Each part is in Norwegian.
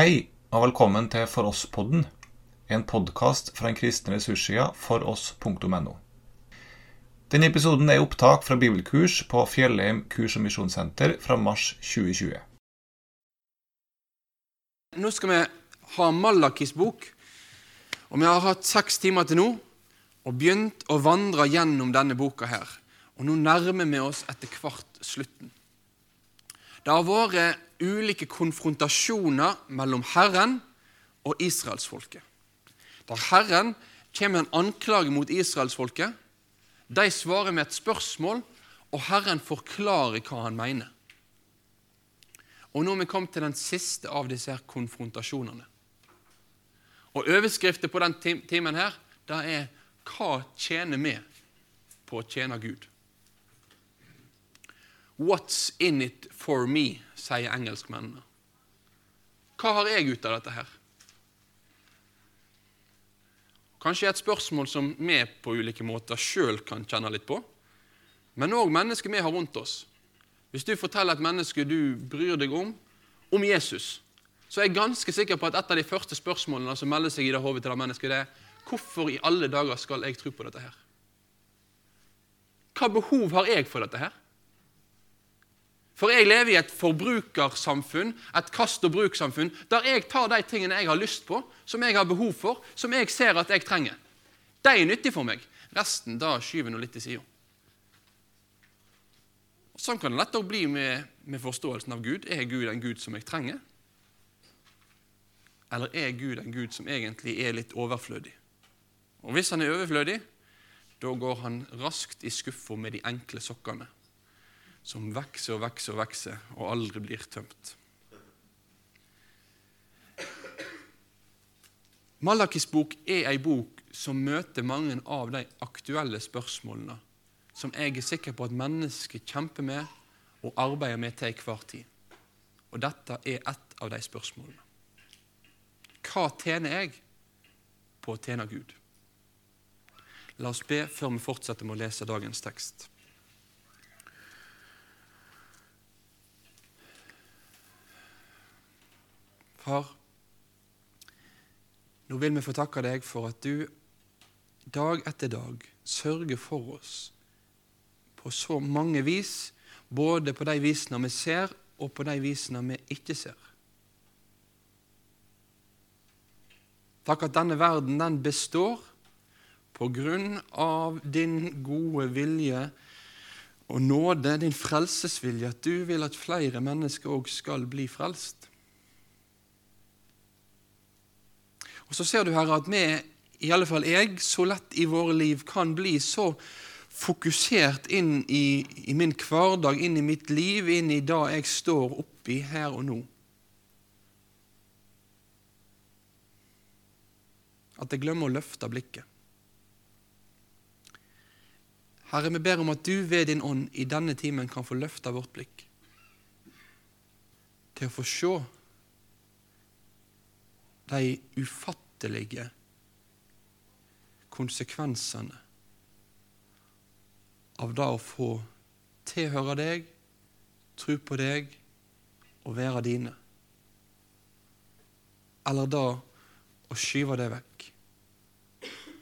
Hei og velkommen til For oss-podden, en podkast fra den kristne ressurssida foross.no. Denne episoden er opptak fra bibelkurs på Fjellheim kurs- og misjonssenter fra mars 2020. Nå skal vi ha Malakis bok, og vi har hatt seks timer til nå og begynt å vandre gjennom denne boka her. Og nå nærmer vi oss etter hvert slutten. Det har vært ulike konfrontasjoner mellom Herren og israelsfolket. Der Herren kommer med en anklage mot israelsfolket. De svarer med et spørsmål, og Herren forklarer hva han mener. Og Nå er vi kommet til den siste av disse her konfrontasjonene. Og Overskriften på den timen her, det er 'Hva tjener vi på å tjene Gud'? What's in it for me, sier engelskmennene. Hva har jeg ut av dette her? Kanskje et spørsmål som vi på ulike måter sjøl kan kjenne litt på, men òg mennesker vi har rundt oss. Hvis du forteller et menneske du bryr deg om, om Jesus, så er jeg ganske sikker på at et av de første spørsmålene som melder seg i det hodet til det mennesket, det er hvorfor i alle dager skal jeg tro på dette her? Hva behov har jeg for dette her? For jeg lever i et forbrukersamfunn, et kast-og-bruk-samfunn, der jeg tar de tingene jeg har lyst på, som jeg har behov for, som jeg ser at jeg trenger. De er nyttige for meg. Resten da skyver nå litt til sida. Sånn kan det lettere bli med, med, forståelsen av Gud. Er Gud en Gud som jeg trenger? Eller er Gud en Gud som egentlig er litt overflødig? Og hvis han er overflødig, da går han raskt i skuffa med de enkle sokkene som vokser og vokser og vokser, og aldri blir tømt. Malakis bok er ei bok som møter mange av de aktuelle spørsmålene som jeg er sikker på at mennesker kjemper med og arbeider med til enhver tid. Og dette er ett av de spørsmålene. Hva tjener jeg på å tjene Gud? La oss be før vi fortsetter med å lese dagens tekst. Far, nå vil vi få takke deg for at du dag etter dag sørger for oss på så mange vis, både på de visene vi ser, og på de visene vi ikke ser. Takk at denne verden den består på grunn av din gode vilje og nåde, din frelsesvilje, at du vil at flere mennesker òg skal bli frelst. Og Så ser du her at vi, i alle fall jeg, så lett i våre liv kan bli så fokusert inn i, i min hverdag, inn i mitt liv, inn i det jeg står oppi her og nå. At jeg glemmer å løfte blikket. Herre, vi ber om at du ved din ånd i denne timen kan få løfte vårt blikk til å få se de ufattelige konsekvensene av det å få tilhøre deg, tro på deg og være dine. Eller da å skyve det vekk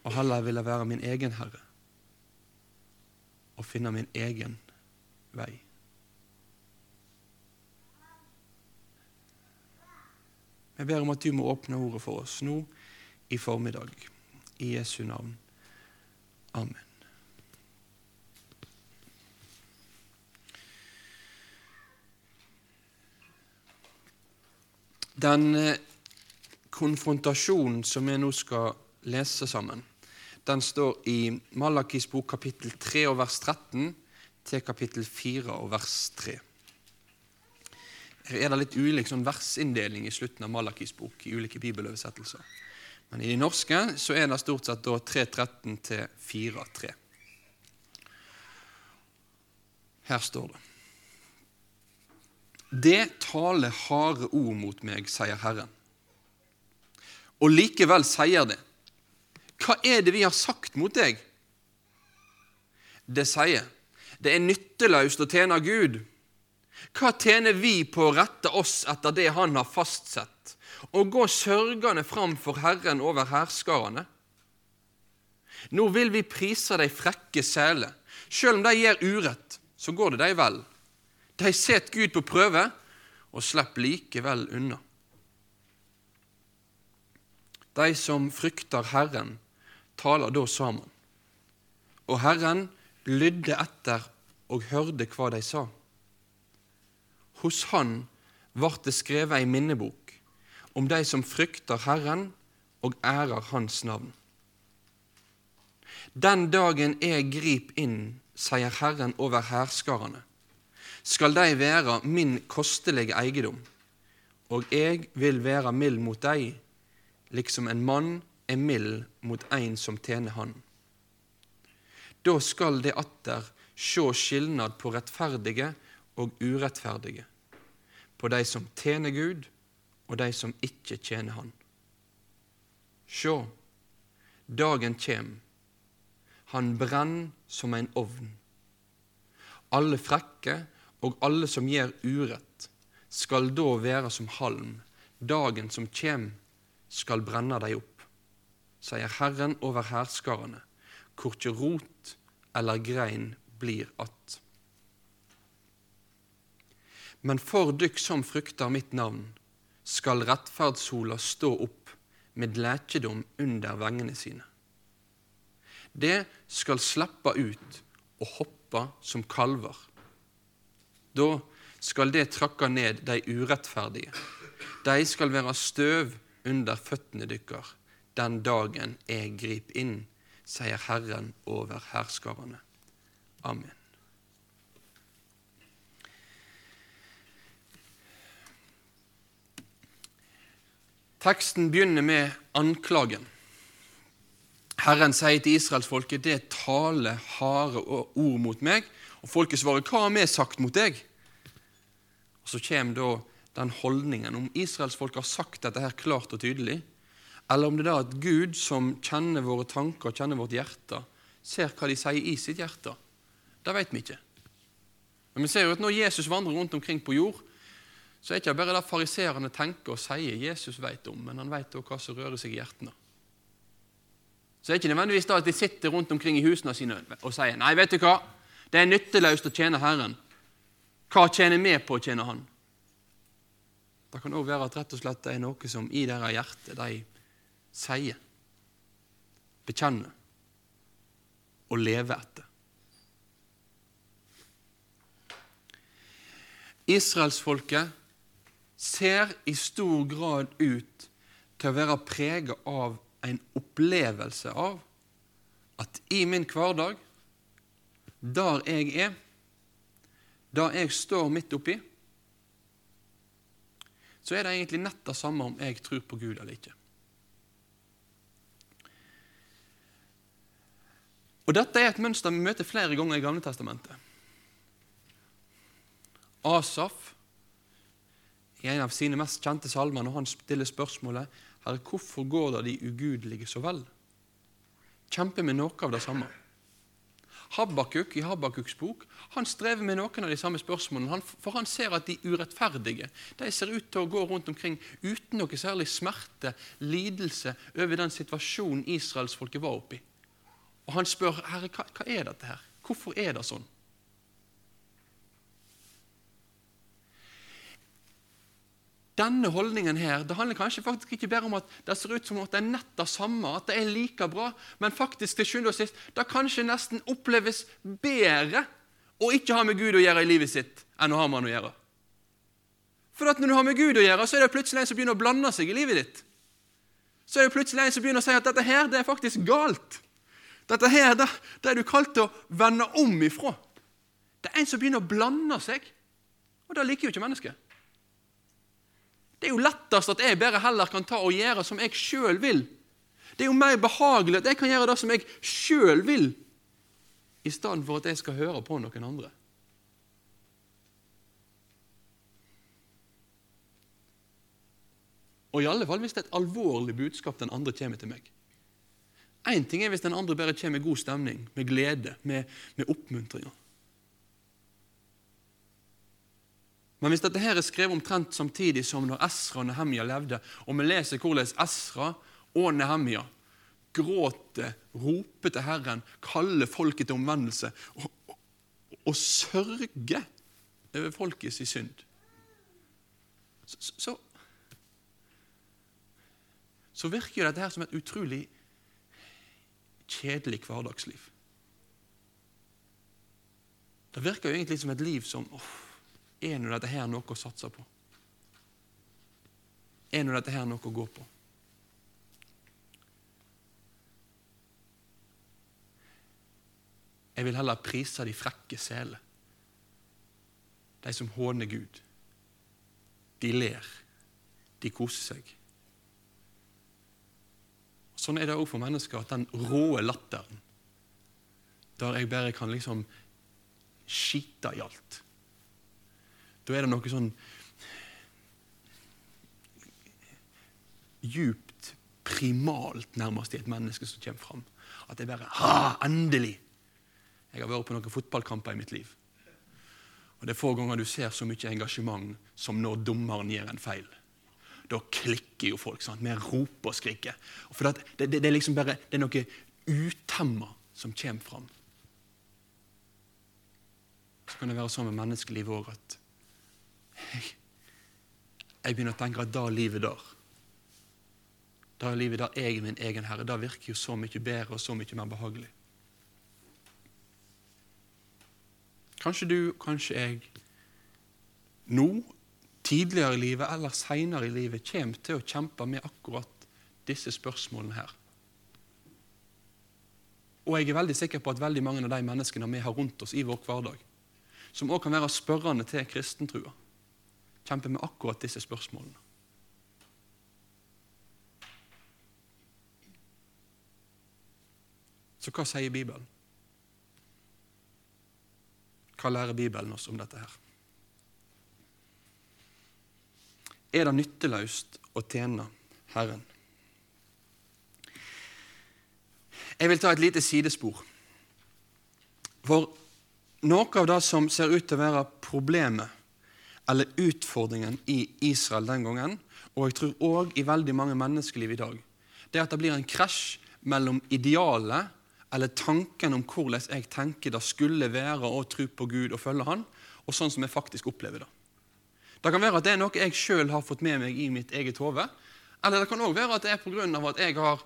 og heller ville være min egen herre og finne min egen vei. Jeg ber om at du må åpne ordet for oss nå i formiddag. I Jesu navn. Amen. Den eh, konfrontasjonen som vi nå skal lese sammen, den står i Malakis bok kapittel 3 og vers 13 til kapittel 4 og vers 3. Er det litt ulik sånn versinndeling i slutten av Malakis bok i ulike bibeloversettelser. Men i de norske så er det stort sett 3.13 til 4.3. Her står det Det taler harde ord mot meg, sier Herren. Og likevel sier det. Hva er det vi har sagt mot deg? Det sier, det er nytteløst å tjene Gud. Hva tjener vi på å rette oss etter det Han har fastsett, og gå sørgende fram for Herren over hærskarene? Nå vil vi prise de frekke sele. Selv om de gjør urett, så går det de vel. De setter Gud på prøve og slipper likevel unna. De som frykter Herren, taler da sammen. Og Herren lydde etter og hørte hva de sa. Hos Han vart det skrevet ei minnebok om de som frykter Herren og ærer Hans navn. Den dagen jeg grip inn, sier Herren over hærskarene, skal de være min kostelige eiendom, og jeg vil være mild mot dei, liksom en mann er mild mot en som tjener han. Da skal det atter sjå skilnad på rettferdige og urettferdige, på de som tjener Gud, og de som ikke tjener Han. Sjå, dagen kjem, han brenn som en ovn. Alle frekke og alle som gjør urett, skal da være som halm. Dagen som kjem, skal brenne dei opp, sier Herren over hærskarene. Korkje rot eller grein blir att. Men for dykk som frykter mitt navn, skal rettferdssola stå opp med lekedom under vengene sine. Det skal slippe ut og hoppe som kalver. Da skal det trakke ned de urettferdige. De skal være støv under føttene dykkar den dagen jeg griper inn, sier Herren over hærskarene. Amen. Teksten begynner med anklagen. Herren sier til israelsfolket, det taler harde ord mot meg. Og folket svarer, hva har vi sagt mot deg? Og Så kommer da den holdningen, om israelsfolket har sagt dette her klart og tydelig, eller om det er da at Gud, som kjenner våre tanker kjenner vårt hjerte, ser hva de sier i sitt hjerte. Det vet vi ikke. Men vi ser jo at når Jesus vandrer rundt omkring på jord, så er det ikke bare det fariserene tenker og sier Jesus vet om, men han vet også hva som rører seg i hjertene. Så det er ikke nødvendigvis da at de sitter rundt omkring i husene sine og sier nei, vet du hva, det er nytteløst å tjene Herren. Hva tjener vi på å tjene Han? Det kan òg være at rett og slett det er noe som i deres hjerte de sier, bekjenner og lever etter. Israelsfolket ser i stor grad ut til å være preget av en opplevelse av at i min hverdag, der jeg er, der jeg står midt oppi, så er det egentlig nett det samme om jeg tror på Gud eller ikke. Og Dette er et mønster vi møter flere ganger i Gamle Testamentet. Asaf, i en av sine mest kjente salmer, når han stiller spørsmålet Herre, hvorfor går det de ugudelige så vel? Kjemper med noe av det samme. Habakuk i Habakuks bok han strever med noen av de samme spørsmålene. For han ser at de urettferdige de ser ut til å gå rundt omkring uten noe særlig smerte, lidelse, over den situasjonen israelsfolket var oppi. Og han spør Herre, hva, hva er dette her? Hvorfor er det sånn? Denne holdningen her, det handler kanskje faktisk ikke bare om at det ser ut som at det er nett det samme, at det er like bra, men faktisk til sjuende og sist, det kanskje nesten oppleves bedre å ikke ha med Gud å gjøre i livet sitt enn å ha med han å gjøre. For at når du har med Gud å gjøre, så er det plutselig en som begynner å blande seg i livet ditt. Så er det plutselig en som begynner å si at dette her, det er faktisk galt. Dette her, det, det er du kalt til å vende om ifra. Det er en som begynner å blande seg, og det liker jo ikke mennesket. Det er jo lettest at jeg bare heller kan ta og gjøre som jeg sjøl vil. Det er jo mer behagelig at jeg kan gjøre det som jeg sjøl vil, i stedet for at jeg skal høre på noen andre. Og i alle fall hvis det er et alvorlig budskap den andre kommer til meg. Én ting er hvis den andre bare kommer med god stemning, med glede, med, med oppmuntringer. Men hvis dette her er skrevet omtrent samtidig som når Esra og Nehemja levde, og vi leser hvordan Esra og Nehemja gråter, roper til Herren, kaller folket til omvendelse og, og, og sørger over folkets synd, så, så, så virker jo dette her som et utrolig kjedelig hverdagsliv. Det virker jo egentlig som et liv som oh, Er nå dette her noe å satse på? Er nå dette her noe å gå på? Jeg vil heller prise de frekke seler. De som håner Gud. De ler. De koser seg. Sånn er det òg for mennesker at den råe latteren, der jeg bare kan liksom skite i alt Da er det noe sånn djupt, primalt nærmest i et menneske som kommer fram. At det bare Ha! Endelig! Jeg har vært på noen fotballkamper i mitt liv. Og Det er få ganger du ser så mye engasjement som når dommeren gjør en feil. Da klikker jo folk. sant? Vi roper og skriker. For det, det, det, er liksom bare, det er noe utemma som kommer fram. Så kan det være sånn med menneskelivet òg at jeg, begynner å tenke at da livet der Da livet der jeg er min egen herre, da virker jo så mye bedre og så mye mer behagelig. Kanskje du, kanskje jeg, nå, tidligere i livet eller seinere i livet kommer til å kjempe med akkurat disse spørsmålene her. Og jeg er veldig sikker på at veldig mange av de menneskene vi har rundt oss i vår hverdag, som òg kan være spørrende til kristentrua, kjemper med akkurat disse spørsmålene. Så hva sier Bibelen? Hva lærer Bibelen oss om dette her? Er det nytteløst å tjene Herren? Jeg vil ta et lite sidespor. For noe av det som ser ut til å være problemet eller utfordringen i Israel den gangen, og jeg tror òg i veldig mange menneskeliv i dag, det er at det blir en krasj mellom idealet eller tanken om hvordan jeg tenker det skulle være å tro på Gud og følge Han, og sånn som jeg faktisk opplever det. Det kan være at det er noe jeg sjøl har fått med meg i mitt eget hode. Eller det kan òg være at det er pga. at jeg har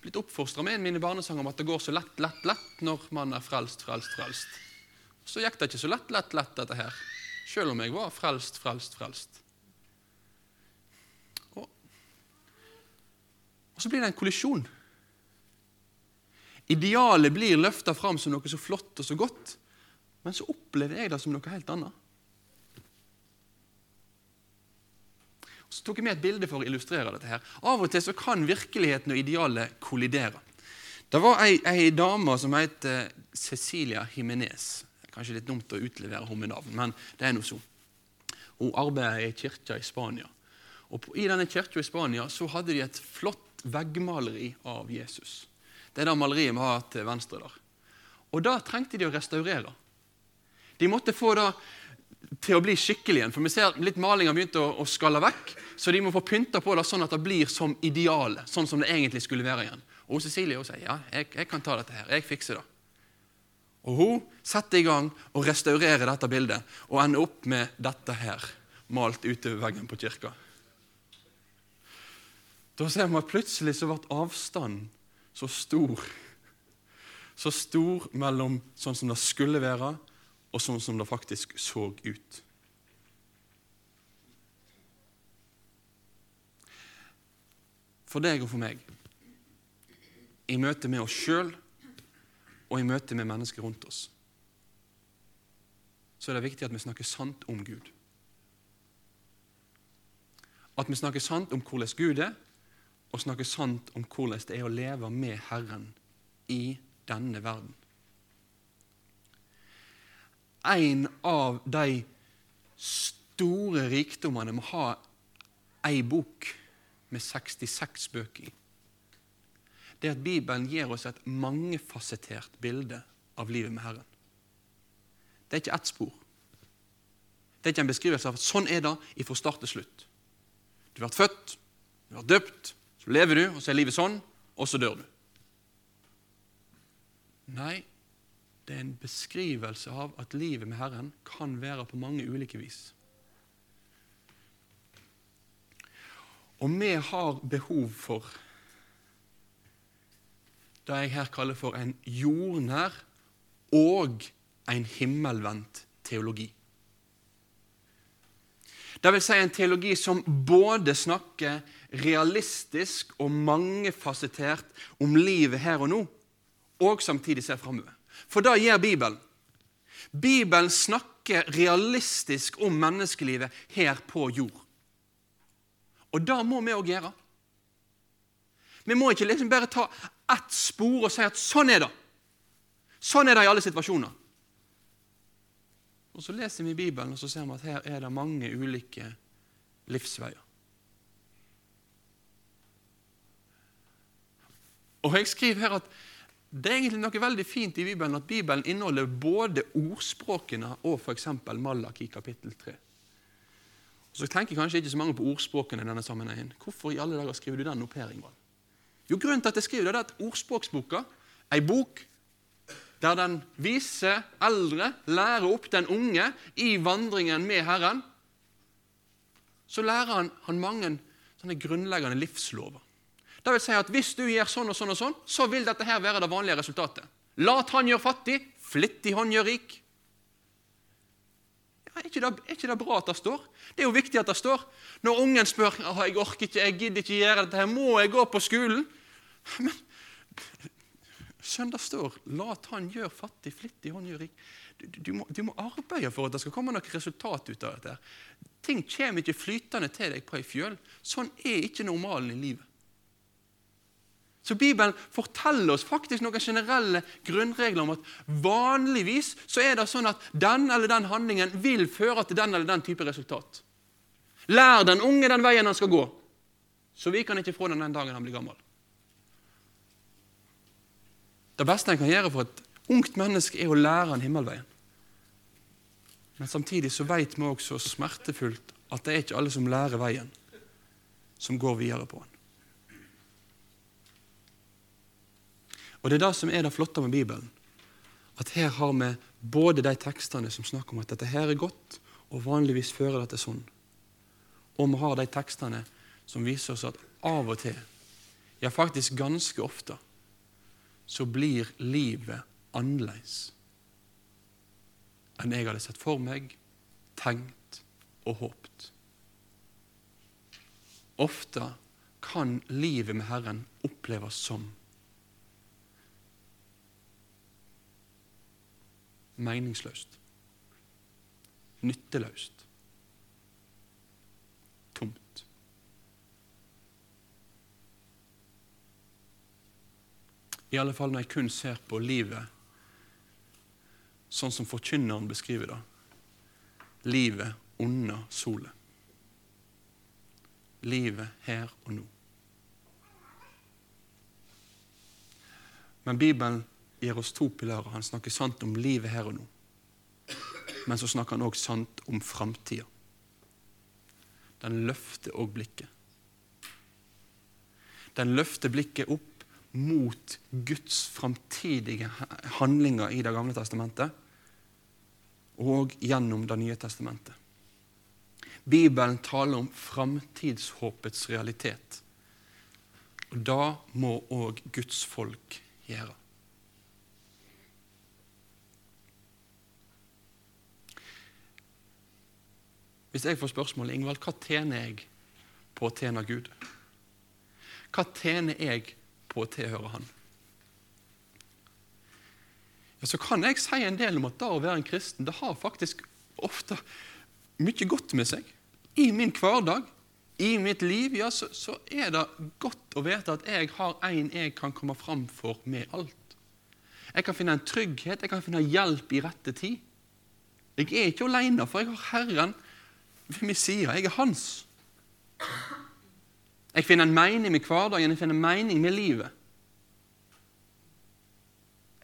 blitt oppfostra med mine barnesanger om at det går så lett, lett, lett når man er frelst, frelst, frelst. Så gikk det ikke så lett, lett, lett, dette her. Sjøl om jeg var frelst, frelst, frelst. Og, og så blir det en kollisjon. Idealet blir løfta fram som noe så flott og så godt, men så opplever jeg det som noe helt annet. Så tok jeg med et bilde for å illustrere dette. her. Av og til så kan virkeligheten og idealet kollidere. Det var ei, ei dame som het Cecilia Jimenez. Kanskje litt dumt å utlevere henne med navn, men det er noe så. Hun arbeider i kirka i Spania. Og I denne kirka i Spania så hadde de et flott veggmaleri av Jesus. Det er det maleriet vi har til venstre der. Og da trengte de å restaurere. De måtte få det til å bli skikkelig igjen. For vi ser litt maling har begynt å, å skalle vekk, så de må få pynta på det sånn at det blir som idealet. Sånn som det egentlig skulle være igjen. Og Cecilie sier ja, jeg, jeg, kan ta dette her. Jeg fikser det. Og Hun setter i gang og restaurerer dette bildet og ender opp med dette her malt utover veggen på kirka. Da ser vi at plutselig så ble avstanden så stor. Så stor mellom sånn som det skulle være, og sånn som det faktisk så ut. For deg og for meg, i møte med oss sjøl og i møte med mennesker rundt oss, så er det viktig at vi snakker sant om Gud. At vi snakker sant om hvordan Gud er, og snakker sant om hvordan det er å leve med Herren i denne verden. En av de store rikdommene med å ha ei bok med 66 bøker i, det er at Bibelen gir oss et mangefasettert bilde av livet med Herren. Det er ikke ett spor. Det er ikke en beskrivelse av at sånn er det fra start til slutt. Du har vært født, du har døpt, så lever du, og så er livet sånn, og så dør du. Nei, det er en beskrivelse av at livet med Herren kan være på mange ulike vis. Og vi har behov for det jeg her kaller for en jordnær og en himmelvendt teologi. Det vil si en teologi som både snakker realistisk og mangefasettert om livet her og nå, og samtidig ser framover. For det gjør Bibelen. Bibelen snakker realistisk om menneskelivet her på jord. Og det må vi òg gjøre. Vi må ikke liksom bare ta ett spor og si at sånn er det. Sånn er det i alle situasjoner. Og Så leser vi Bibelen og så ser vi at her er det mange ulike livsveier. Og jeg skriver her at det er egentlig noe veldig fint i Bibelen at Bibelen inneholder både ordspråkene og f.eks. I kapittel 3. Og så tenker kanskje ikke så mange på ordspråkene i denne sammenhengen. Hvorfor i alle dager skriver du den opp her, Ingvald? Jo, Grunnen til at jeg skriver det, er at ordspråksboka, ei bok der den vise eldre lærer opp den unge i vandringen med Herren, så lærer han, han mange sånne grunnleggende livslover. Det vil si at Hvis du gjør sånn og sånn, og sånn, så vil dette her være det vanlige resultatet. Lat han gjøre fattig, flittig han gjør rik. Ja, er, ikke det, er ikke det bra at det står? Det er jo viktig at det står. Når ungen spør jeg orker ikke, jeg gidder ikke gjøre dette, her, må jeg gå på skolen? Men Søndag står 'lat han gjøre fattig, flittig, han gjør rik'. Du, du, må, du, må, arbeide for at det skal komme noe resultat ut av dette. Ting kommer ikke flytende til deg på ei fjøl. Sånn er ikke normalen i livet. Så Bibelen forteller oss faktisk noen generelle grunnregler om at vanligvis så er det sånn at den eller den handlingen vil føre til den eller den type resultat. Lær den unge den veien han skal gå, så vi kan ikke få den den dagen han blir gammel. Det beste en kan gjøre for et ungt menneske, er å lære han himmelveien. Men samtidig så vet vi også smertefullt at det er ikke alle som lærer veien, som går videre på den. Og Det er det som er det flotte med Bibelen. At her har vi både de tekstene som snakker om at dette her er godt, og vanligvis fører det til sånn. Og vi har de tekstene som viser oss at av og til, ja faktisk ganske ofte, så blir livet annerledes enn jeg hadde sett for meg, tenkt og håpt. Ofte kan livet med Herren oppleves som meningsløst, nytteløst, I alle fall når jeg kun ser på livet sånn som forkynneren beskriver det. Livet under solen. Livet her og nå. Men Bibelen gir oss to pilarer. Han snakker sant om livet her og nå. Men så snakker han òg sant om framtida. Den løfter òg blikket. Den løfter blikket opp mot Guds framtidige handlinger i Det gamle testamentet og gjennom Det nye testamentet. Bibelen taler om framtidshåpets realitet. Og da må òg Guds folk gjøre. Hvis jeg får spørsmålet Ingvald, hva tjener jeg på å tjene Gud? Hva tjener jeg på å tilhøre Han? Ja, så kan jeg si en del om at det å være en kristen det har faktisk ofte mye godt med seg. I min hverdag, i mitt liv, ja, så, så er det godt å vite at jeg har en jeg kan komme fram for med alt. Jeg kan finne en trygghet, jeg kan finne hjelp i rette tid. Jeg er ikke alene, for jeg har Herren ved min side. Jeg er hans. Jeg finner en mening med hverdagen, jeg finner en mening med livet.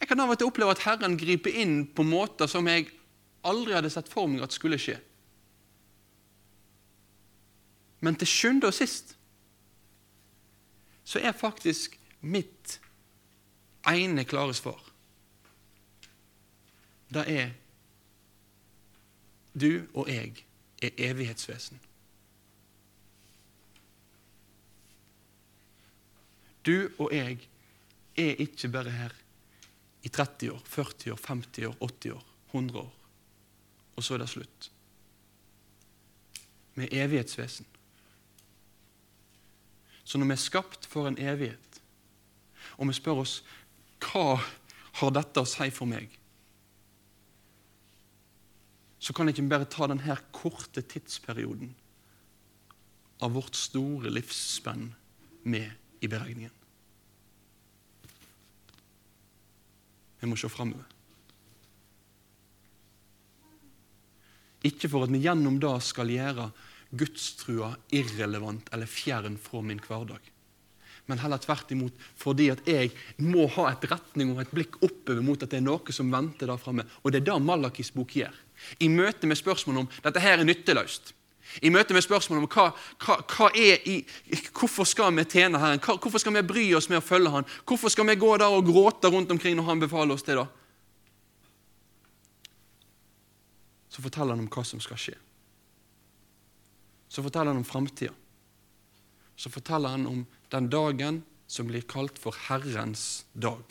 Jeg kan av og til oppleve at Herren griper inn på måter som jeg aldri hadde sett for meg at skulle skje. Men til sjuende og sist så er faktisk mitt ene klare svar Det er du og jeg er evighetsvesen. Du og jeg er ikke bare her i 30 år, 40 år, 50 år, 80 år, 100 år. Og så er det slutt. Vi er evighetsvesen. Så når vi er skapt for en evighet, og vi spør oss hva har dette å si for meg, så kan jeg ikke bare ta denne korte tidsperioden av vårt store livsspenn med i beregningen. Vi må se framover. Ikke for at vi gjennom det skal gjøre gudstrua irrelevant eller fjern fra min hverdag. Men heller tvert imot fordi at jeg må ha et retning og et blikk oppover mot at det er noe som venter der framme. Og det er det Malakis bok gjør. I møte med spørsmålet om dette her er nytteløst. I møte med spørsmålet om hva, hva, hva i, hvorfor skal vi tjene Herren, hvorfor skal vi bry oss med å følge Han, hvorfor skal vi gå der og gråte rundt omkring når Han befaler oss det, da? Så forteller han om hva som skal skje. Så forteller han om framtida. Så forteller han om den dagen som blir kalt for Herrens dag.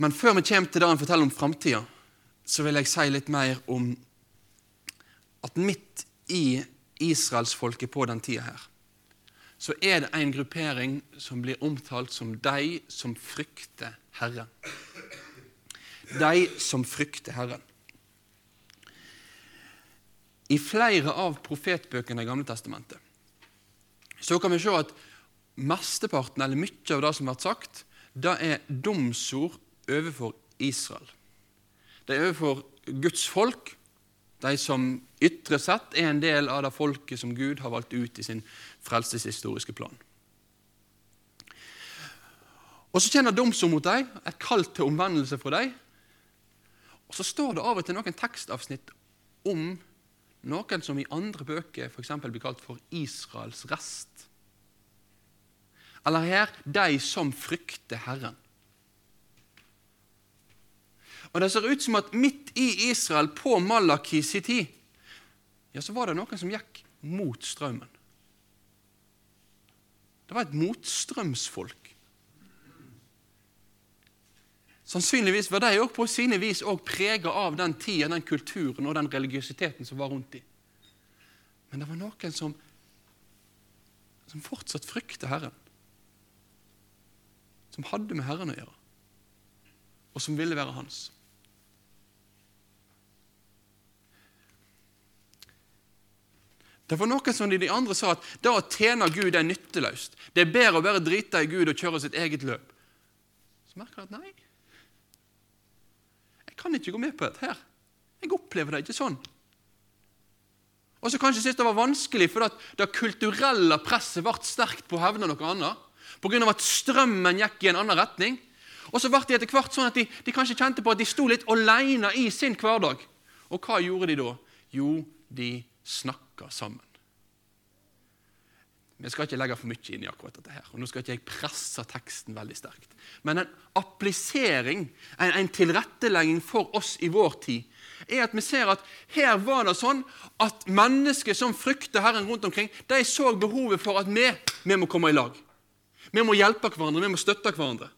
Men før vi kommer til det han forteller om framtida, så vil jeg si litt mer om at midt i israelsfolket på den tida her, så er det en gruppering som blir omtalt som de som frykter Herren. De som frykter Herren. I flere av profetbøkene i Gamle Testamentet så kan vi se at mesteparten, eller mye av det som vært sagt, det er domsord overfor Israel. Det er overfor Guds folk, de som ytre sett er en del av det folket som Gud har valgt ut i sin frelseshistoriske plan. Og Så kjenner domsord mot dem, et kall til omvendelse fra dem. Og så står det av og til noen tekstavsnitt om noen som i andre bøker f.eks. blir kalt for Israels rest. Eller her de som frykter Herren. Og Det ser ut som at midt i Israel, på Malakis tid, ja, så var det noen som gikk mot strømmen. Det var et motstrømsfolk. Sannsynligvis var de òg på sine vis også prega av den tida, den kulturen og den religiøsiteten som var rundt dem. Men det var noen som, som fortsatt frykta Herren. Som hadde med Herren å gjøre, og som ville være hans. Det var noen som de andre sa at det å tjene Gud er nytteløst. Det er bedre å bare drite i Gud og kjøre sitt eget løp. Så merker jeg at nei, jeg kan ikke gå med på dette her. Jeg opplever det ikke sånn. Og så kanskje syntes det var vanskelig fordi det kulturelle presset ble sterkt på å hevne noe annet. Pga. at strømmen gikk i en annen retning. Og så ble de etter hvert sånn at de, de kanskje kjente på at de sto litt alene i sin hverdag. Og hva gjorde de da? Jo, de snakka sammen. Vi skal ikke legge for mye inn i akkurat dette. her, og Nå skal ikke jeg presse teksten veldig sterkt. Men en applisering, en, en tilrettelegging for oss i vår tid, er at vi ser at her var det sånn at mennesker som frykter Herren rundt omkring, de så behovet for at vi, vi må komme i lag. Vi må hjelpe hverandre, vi må støtte hverandre.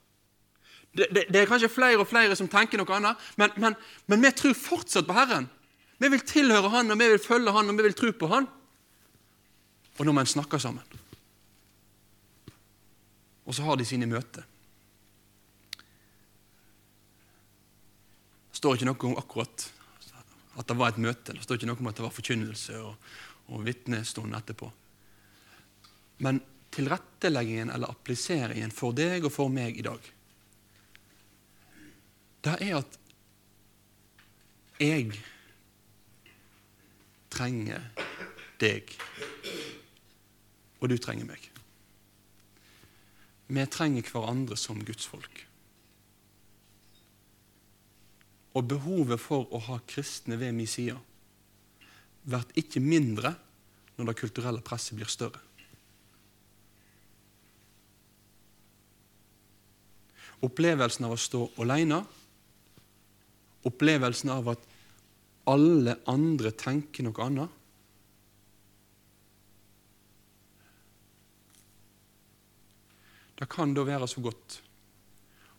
Det, det, det er kanskje flere og flere som tenker noe annet, men, men, men vi tror fortsatt på Herren. Vi vil tilhøre Han, og vi vil følge Han, og vi vil tro på Han og når man snakker sammen. Og så har de sine møter. Det står ikke noe om akkurat at det var et møte. Det står ikke noe om at det var forkynnelse og, og vitnestund etterpå. Men tilretteleggingen eller appliseringen for deg og for meg i dag, det er at jeg trenger deg og du trenger meg. Vi trenger hverandre som Guds folk. Og behovet for å ha kristne ved min side, blir ikke mindre når det kulturelle presset blir større. Opplevelsen av å stå alene, opplevelsen av at alle andre tenker noe annet Det kan da være så godt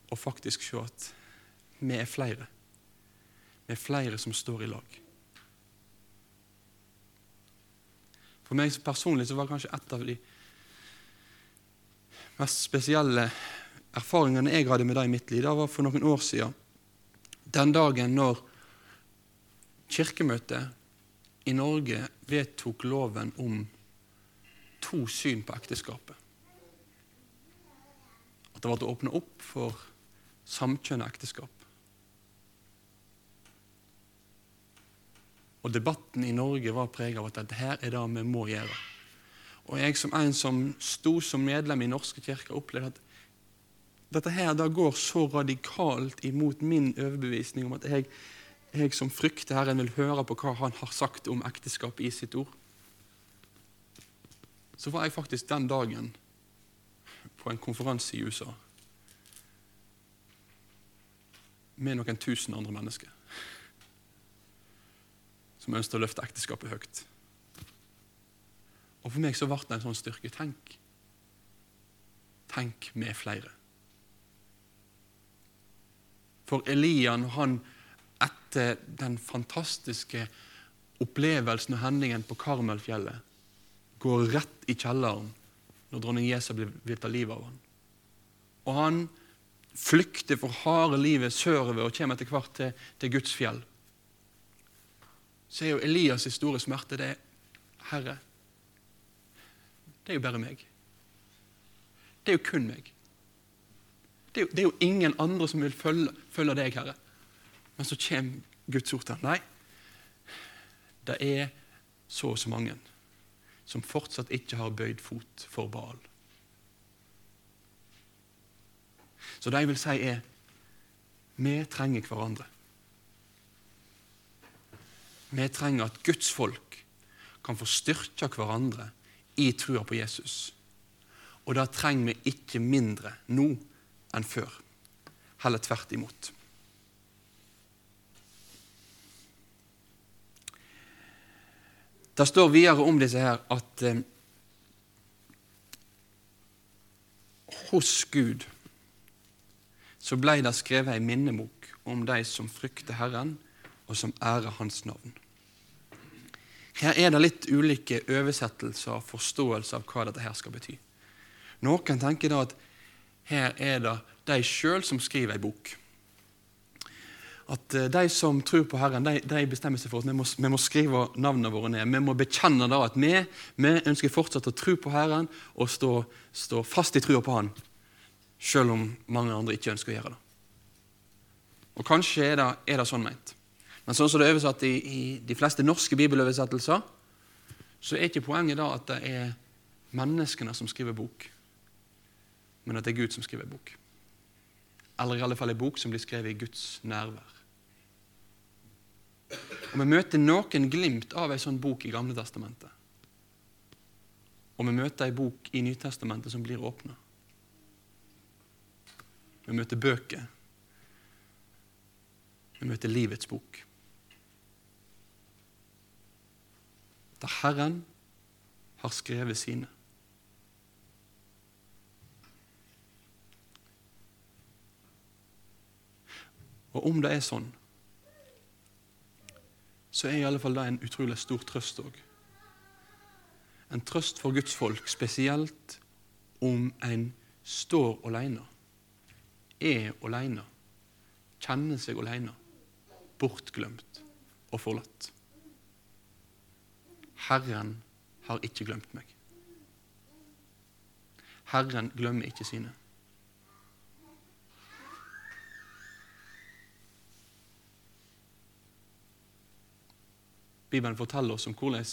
å faktisk se at vi er flere. Vi er flere som står i lag. For meg personlig så var det kanskje et av de mest spesielle erfaringene jeg hadde med det i mitt liv, det var for noen år siden. Den dagen når Kirkemøtet i Norge vedtok loven om to syn på ekteskapet. At det var til å åpne opp for samkjønnet ekteskap. Og Debatten i Norge var preget av at dette her er det vi må gjøre. Og jeg som en som sto som medlem i Norske kirke, opplevde at dette her da går så radikalt imot min overbevisning om at jeg, jeg som frykter Herren, vil høre på hva Han har sagt om ekteskap i sitt ord. Så var jeg faktisk den dagen på en konferanse i USA med noen tusen andre mennesker som ønsket å løfte ekteskapet høyt. Og For meg så ble det en sånn styrke. Tenk. Tenk med flere. For Elian han etter den fantastiske opplevelsen og hendingen på Karmelfjellet går rett i kjelleren når dronning Jesa blir tatt livet av ham. Og han flykter for harde livet sørover og kommer etter hvert til, til Guds fjell. Så er jo Elias' store smerte det Herre, det er jo bare meg. Det er jo kun meg. Det er, jo, det er jo, ingen andre som vil følge, følge deg, Herre. Men så kommer Guds ord til Nei, det er så og så mange som fortsatt ikke har bøyd fot for Baal. Så det jeg vil si, er vi trenger hverandre. Vi trenger at Guds folk kan få styrke hverandre i trua på Jesus. Og det trenger vi ikke mindre nå enn før. Heller tvert imot. Det står videre om disse her at eh, hos Gud så ble det skrevet ei minnebok om de som frykter Herren, og som ærer Hans navn. Her er det litt ulike oversettelser og forståelser av hva dette her skal bety. Noen tenker da at her er det de sjøl som skriver ei bok. At eh, De som tror på Herren, de, de bestemmer seg for at vi må, vi må, skrive navnene våre ned. Vi må bekjenne da at vi, vi ønsker fortsatt å tro på Herren og stå, stå fast i trua på Han, selv om mange andre ikke ønsker å gjøre det. Og Kanskje er det, er det sånn meint. Men sånn som det er oversatt i, i de fleste norske bibeloversettelser, så er ikke poenget da at det er menneskene som skriver bok men at det er Gud som skriver bok. Eller i alle fall en bok som blir skrevet i Guds nærvær. Og Vi møter noen glimt av en sånn bok i Gamle testamentet. Og vi møter en bok i Nytestamentet som blir åpna. Vi møter bøker. Vi møter livets bok. Da Herren har skrevet sine. Og om det er sånn, så er i alle fall det en utrolig stor trøst òg. En trøst for Guds folk, spesielt om en står alene, er alene, kjenner seg alene, bortglemt og forlatt. Herren har ikke glemt meg. Herren glemmer ikke sine. Bibelen forteller oss om hvordan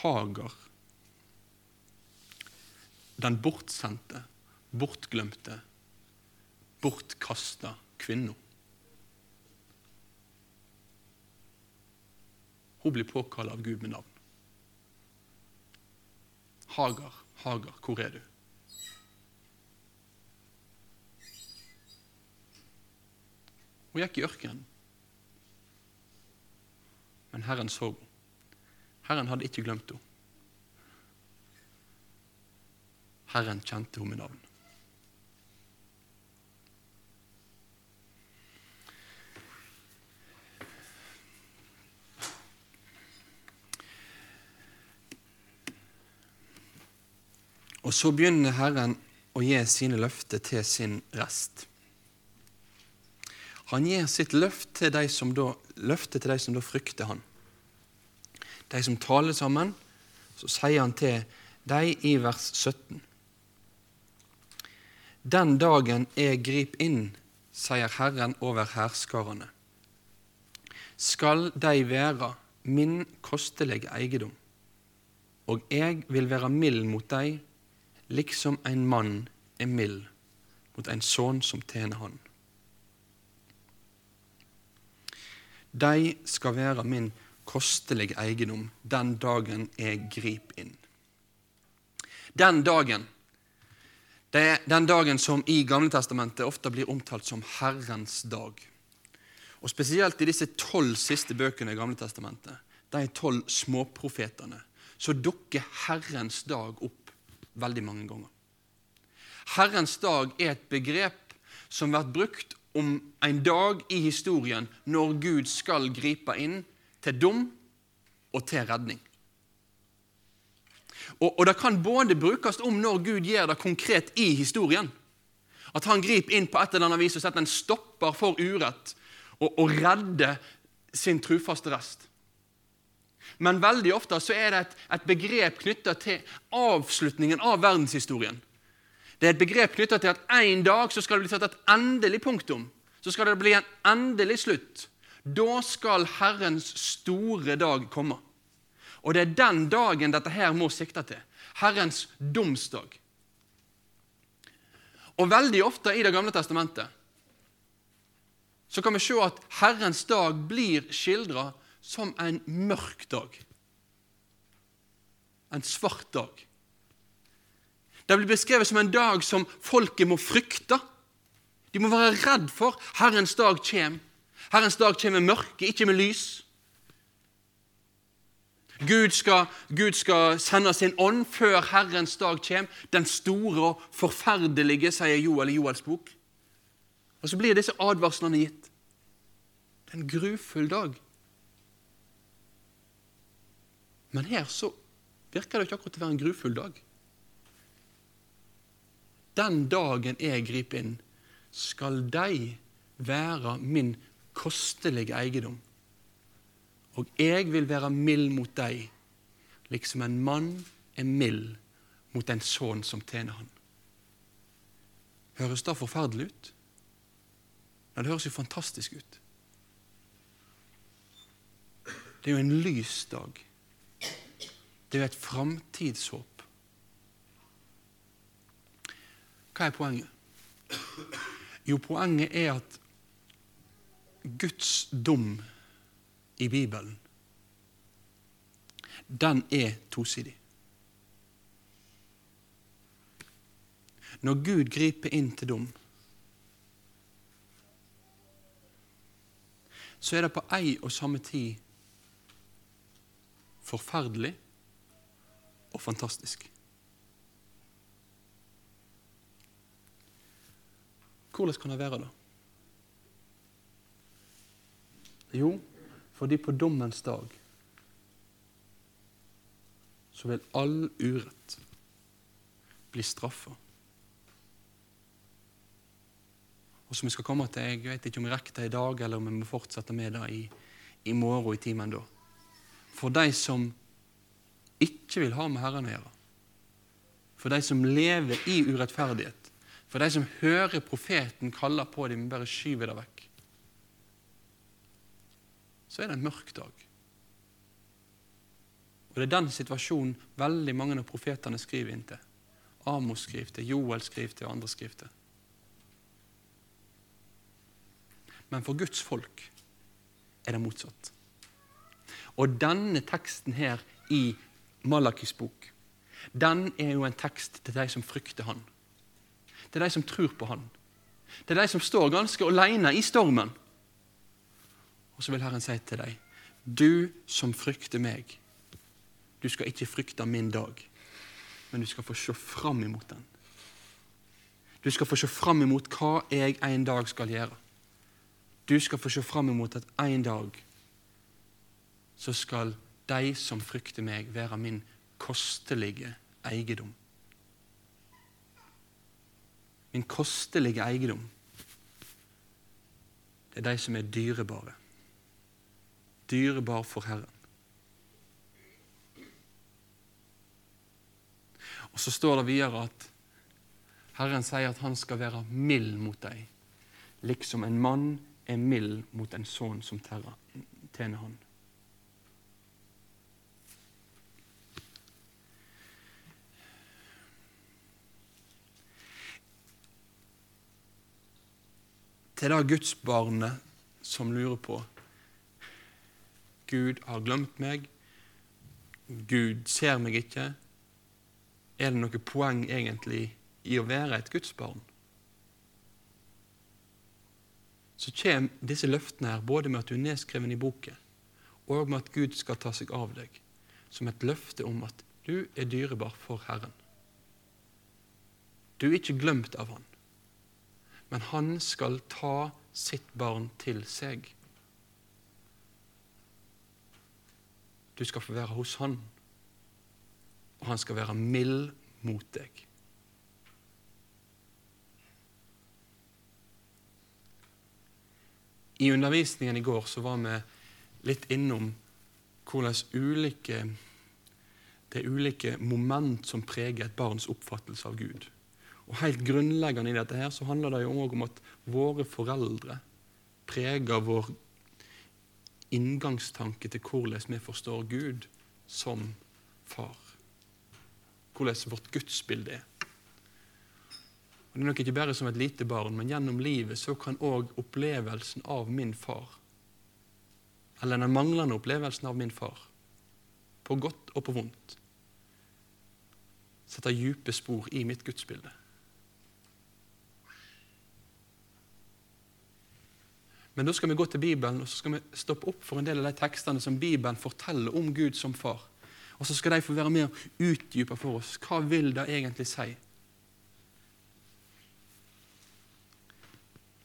Hagar, den bortsendte, bortglemte, bortkasta kvinna hun blir påkalt av Gud med navn. Hagar, Hagar, hvor er du? Hun gikk i ørkenen. Men Herren så henne. Herren hadde ikke glemt henne. Herren kjente henne med navn. Og så begynner Herren å gi sine løfter til sin rest. Han gir sitt løft til de som da, løfte til de som da frykter han. De som taler sammen, så sier han til dem i vers 17. Den dagen jeg griper inn, sier Herren over hærskarene, skal de være min kostelige eiendom, og jeg vil være mild mot dem, liksom en mann er mild mot en sønn som tjener han. De skal være min kostelige eiendom den dagen jeg griper inn. Den dagen, det er den dagen som i Gamletestamentet ofte blir omtalt som Herrens dag. Og Spesielt i disse tolv siste bøkene i Gamletestamentet, de tolv småprofetene, så dukker Herrens dag opp veldig mange ganger. Herrens dag er et begrep som vært brukt om en dag i historien når Gud skal gripe inn til dom og til redning. Og, og Det kan både brukes om når Gud gjør det konkret i historien. At han griper inn på et eller annet vis og setter en stopper for urett og, og redder sin trufaste rest. Men veldig ofte så er det et, et begrep knytta til avslutningen av verdenshistorien. Det er et begrep knytta til at en dag så skal det bli satt et endelig punktum. Så skal det bli en endelig slutt. Da skal Herrens store dag komme. Og det er den dagen dette her må sikte til. Herrens domsdag. Og veldig ofte i Det gamle testamentet så kan vi se at Herrens dag blir skildra som en mørk dag. En svart dag. Det blir beskrevet som en dag som folket må frykte. De må være redd for. Herrens dag kommer. Herrens dag kommer med mørke, ikke med lys. Gud skal, Gud skal sende sin ånd før Herrens dag kommer. Den store og forferdelige, sier Joel i Joels bok. Og så blir disse advarslene gitt. Det er en grufull dag. Men her så virker det ikke akkurat til å være en grufull dag. Den dagen jeg griper inn, skal de være min kostelige eiendom. Og jeg vil være mild mot deg, liksom en mann er mild mot en sønn som tjener han. Høres det forferdelig ut? Ja, det høres jo fantastisk ut. Det er jo en lys dag. Det er jo et framtidshåp. Hva er poenget? Jo, poenget er at Guds dom i Bibelen, den er tosidig. Når Gud griper inn til dom, så er det på ei og samme tid forferdelig og fantastisk. Hvordan kan det være, da? Jo, fordi på dommens dag så vil all urett bli straffa. Og som vi skal komme til, Jeg vet ikke om vi rekker det i dag, eller om vi må fortsette med det i, i morgen i timen da. For de som ikke vil ha med Herren å gjøre, for de som lever i urettferdighet, for de som hører profeten kalle på dem, bare skyver det vekk. Så er det en mørk dag. Og Det er den situasjonen veldig mange av profetene skriver inn til. Amos skriver til, Joel skriver til, og andre skriver til. Men for Guds folk er det motsatt. Og denne teksten her i Malakis bok, den er jo en tekst til de som frykter Han. Til de som tror på Han. Til de som står ganske alene i stormen. Og så vil Herren si til deg, du som frykter meg, du skal ikke frykte min dag, men du skal få se fram imot den. Du skal få se fram imot hva jeg en dag skal gjøre. Du skal få se fram imot at en dag så skal de som frykter meg, være min kostelige eiendom. Min kostelige eiendom. Det er de som er dyrebare. Dyrebar for Herren. Og Så står det videre at Herren sier at han skal være mild mot deg, liksom en mann er mild mot en sønn som tjener han. Til det gudsbarnet som lurer på Gud har glemt meg, Gud ser meg ikke. Er det noe poeng egentlig i å være et gudsbarn? Så kommer disse løftene her både med at du er nedskreven i boken, og med at Gud skal ta seg av deg, som et løfte om at du er dyrebar for Herren. Du er ikke glemt av Han men han skal ta sitt barn til seg. Du skal få være hos han, og han skal være mild mot deg. I undervisningen i går så var vi litt innom hvordan ulike, det er ulike moment som preger et barns oppfattelse av Gud. Og Helt grunnleggende i dette her så handler det jo også om at våre foreldre preger vår inngangstanke til hvordan vi forstår Gud som far. Hvordan vårt gudsbilde er. Og Det er nok ikke bare som et lite barn, men gjennom livet så kan òg opplevelsen av min far, eller den manglende opplevelsen av min far, på godt og på vondt, sette dype spor i mitt gudsbilde. Men da skal vi gå til Bibelen og så skal vi stoppe opp for en del av de tekstene som Bibelen forteller om Gud som far. Og så skal de få være med og for oss hva vil det egentlig si.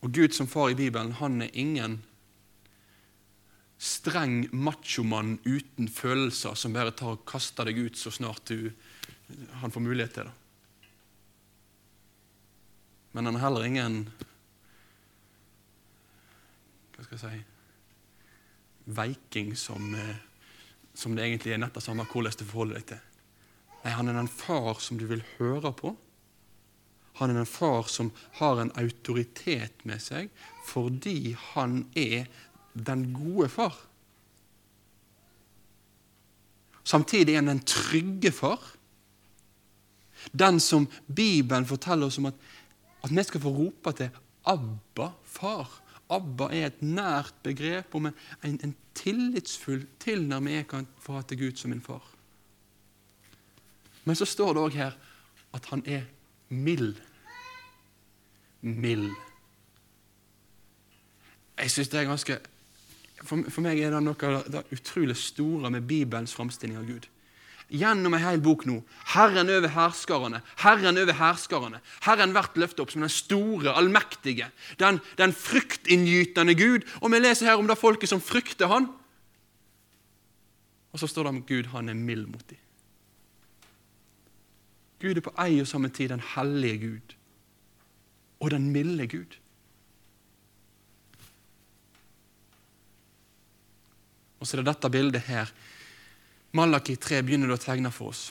Og Gud som far i Bibelen, han er ingen streng machomann uten følelser som bare tar og kaster deg ut så snart du, han får mulighet til det. Men han er heller ingen hva skal jeg si veiking som, eh, som det egentlig er nett av samme hvordan du forholder deg til. Nei, Han er den far som du vil høre på. Han er den far som har en autoritet med seg fordi han er den gode far. Samtidig er han den trygge far. Den som Bibelen forteller oss om at, at vi skal få rope til Abba, far. Abba er et nært begrep om en, en, tillitsfull tilnærming jeg kan få til Gud som min far. Men så står det òg her at han er mild. Mild. Jeg synes det er ganske for, for, meg er det noe av det utrolig store med Bibelens framstilling av Gud gjennom en hel bok nå. Herren over herskarene, Herren over herskarene. Herren blir løftet opp som den store, allmektige, den, den fryktinngytende Gud. Og vi leser her om det folket som frykter Han. Og så står det om Gud, han er mild mot dem. Gud er på ei og samme tid den hellige Gud og den milde Gud. Og så er det dette bildet her Malaki 3 begynner å tegne for oss.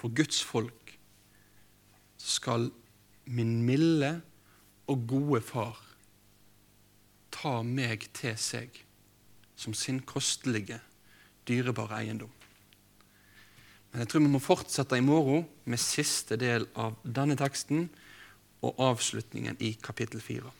For Guds folk skal min milde og gode far ta meg til seg som sin kostelige, dyrebare eiendom. Men jeg tror vi må fortsette i morgen med siste del av denne teksten og avslutningen i kapittel 4.